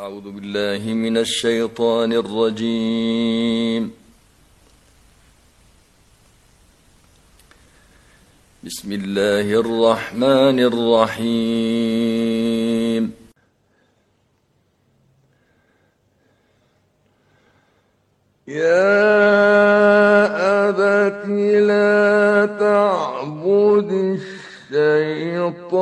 أعوذ بالله من الشيطان الرجيم. بسم الله الرحمن الرحيم. يا أبت لا تعبد الشيطان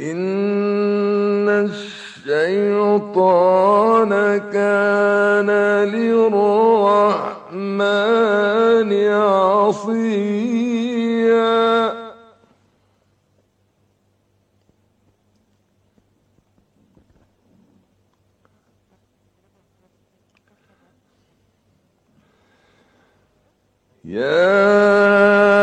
إن الشيطان كان للرحمن عصيا. يا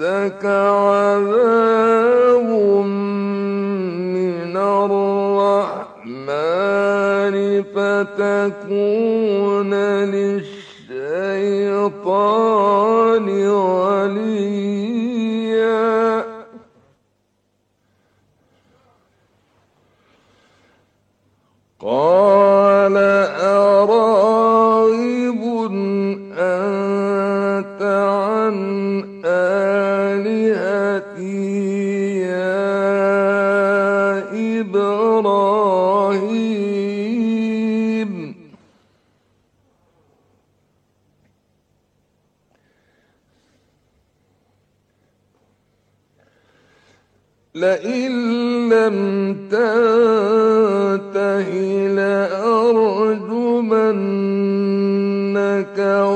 يمسك عذاب من الرحمن فتكون للشيطان وليا. قال لئن لم تنته لأرجمنك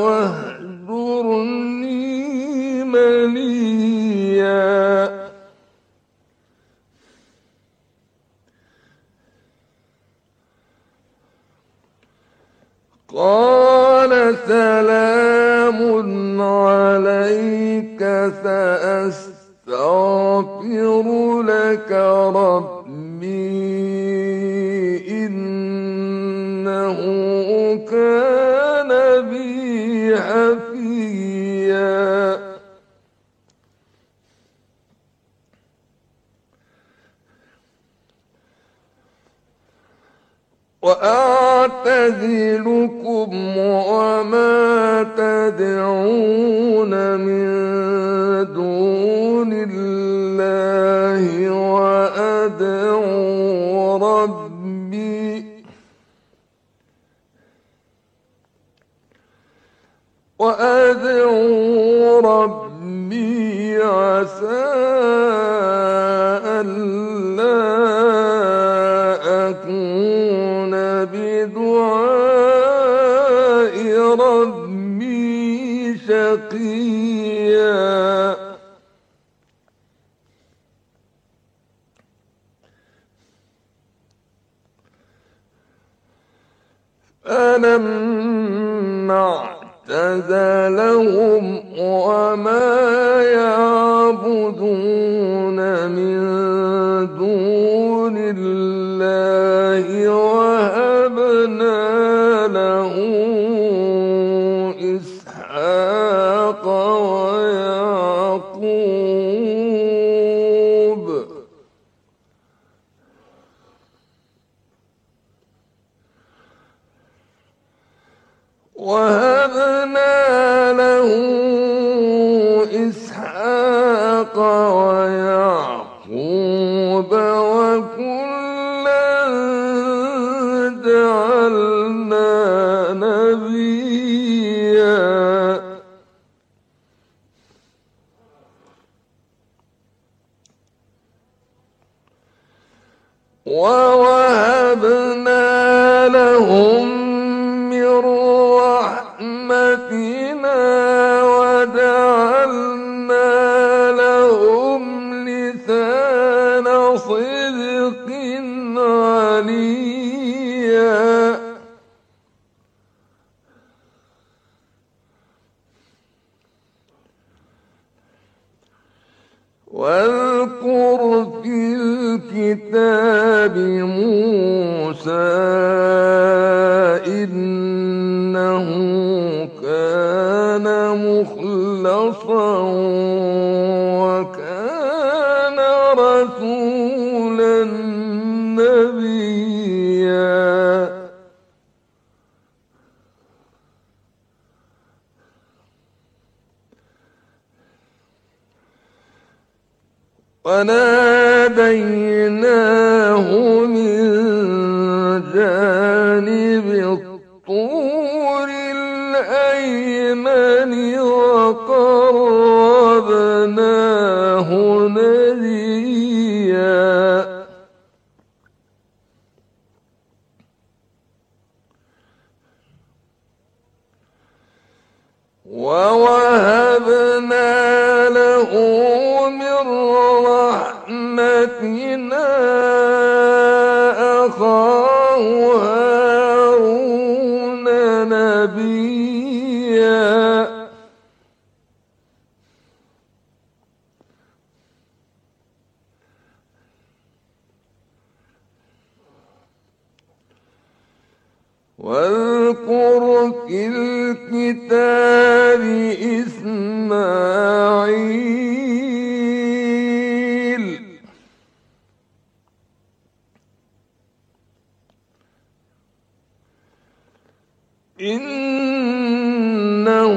واهجرني مليا. قال سلام عليك سأستغفر ربي إنه كان بي وأعتزلكم وما تدعون من دون وأدعو ربي عسى ألا أكون بدعاء ربي شقيا. فلما اعتزلهم وما يعبدون من دون الله وهبنا له إسحاق ووهبنا لهم من رحمتنا وجعلنا لهم لسان صدق عليا. واذكر إنه كان مخلصا وكان رسولا نبيا. وناديناه من جانب الطور الأيمن وقربناه نجيا. ووهبنا واذكر في الكتاب إسماعيل. إنه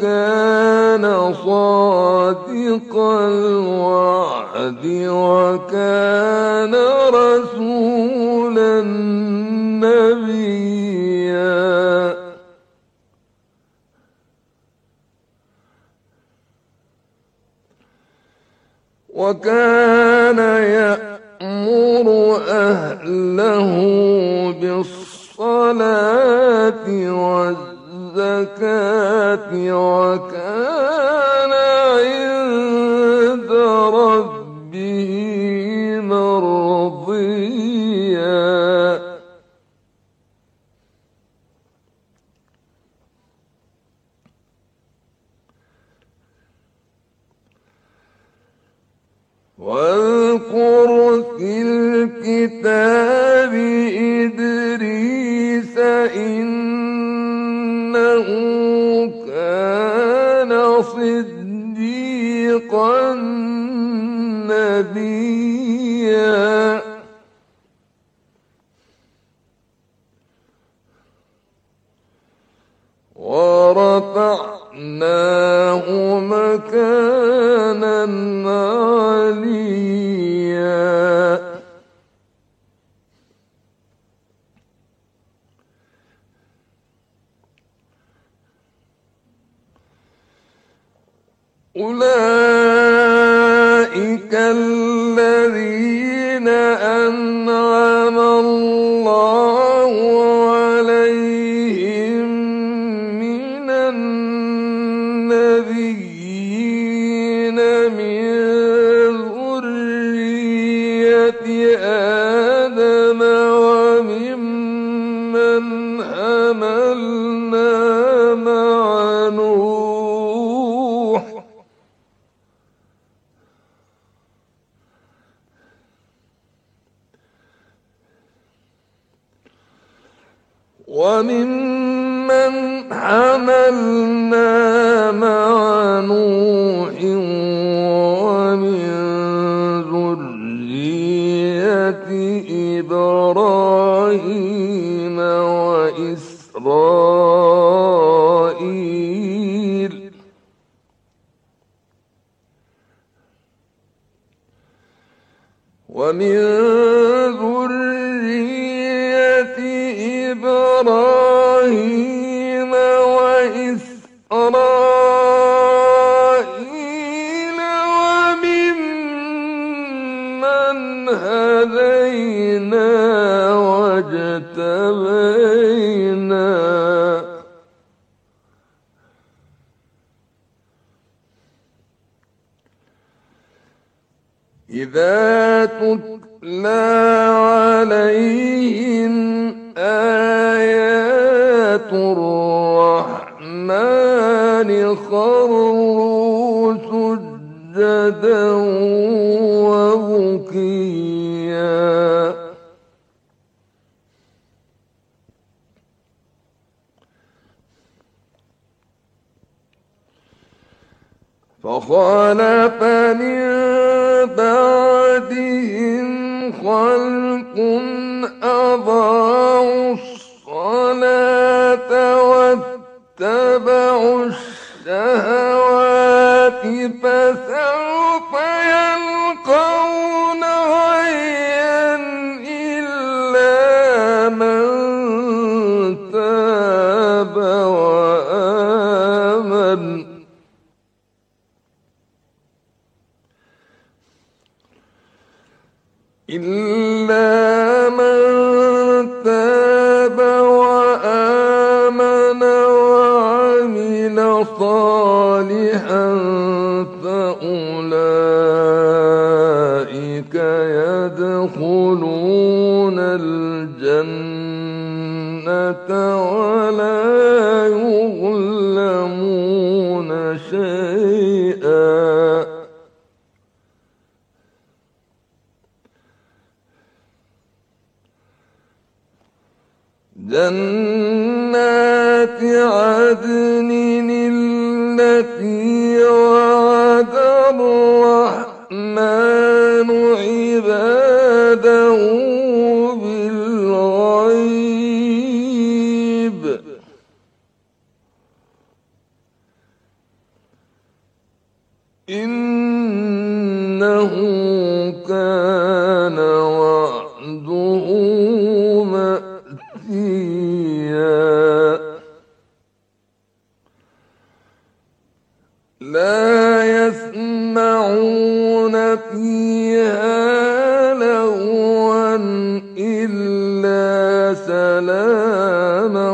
كان صادق الوعد وكان وكان يأمر أهله بالصلاة والزكاة وكان واذكر أولئك وممن حملنا إبراهيم وإسرائيل وممن هدينا واجتبينا. إذا تتلى عليهم الرحمن خروا سجدا وهم شوكيا فخلف من بعدهم خلق الشهوات فسوف صالحا فأولئك يدخلون الجنة ولا يظلمون شيئا. جنات عدن عباده بالغيب. إنه سلاما.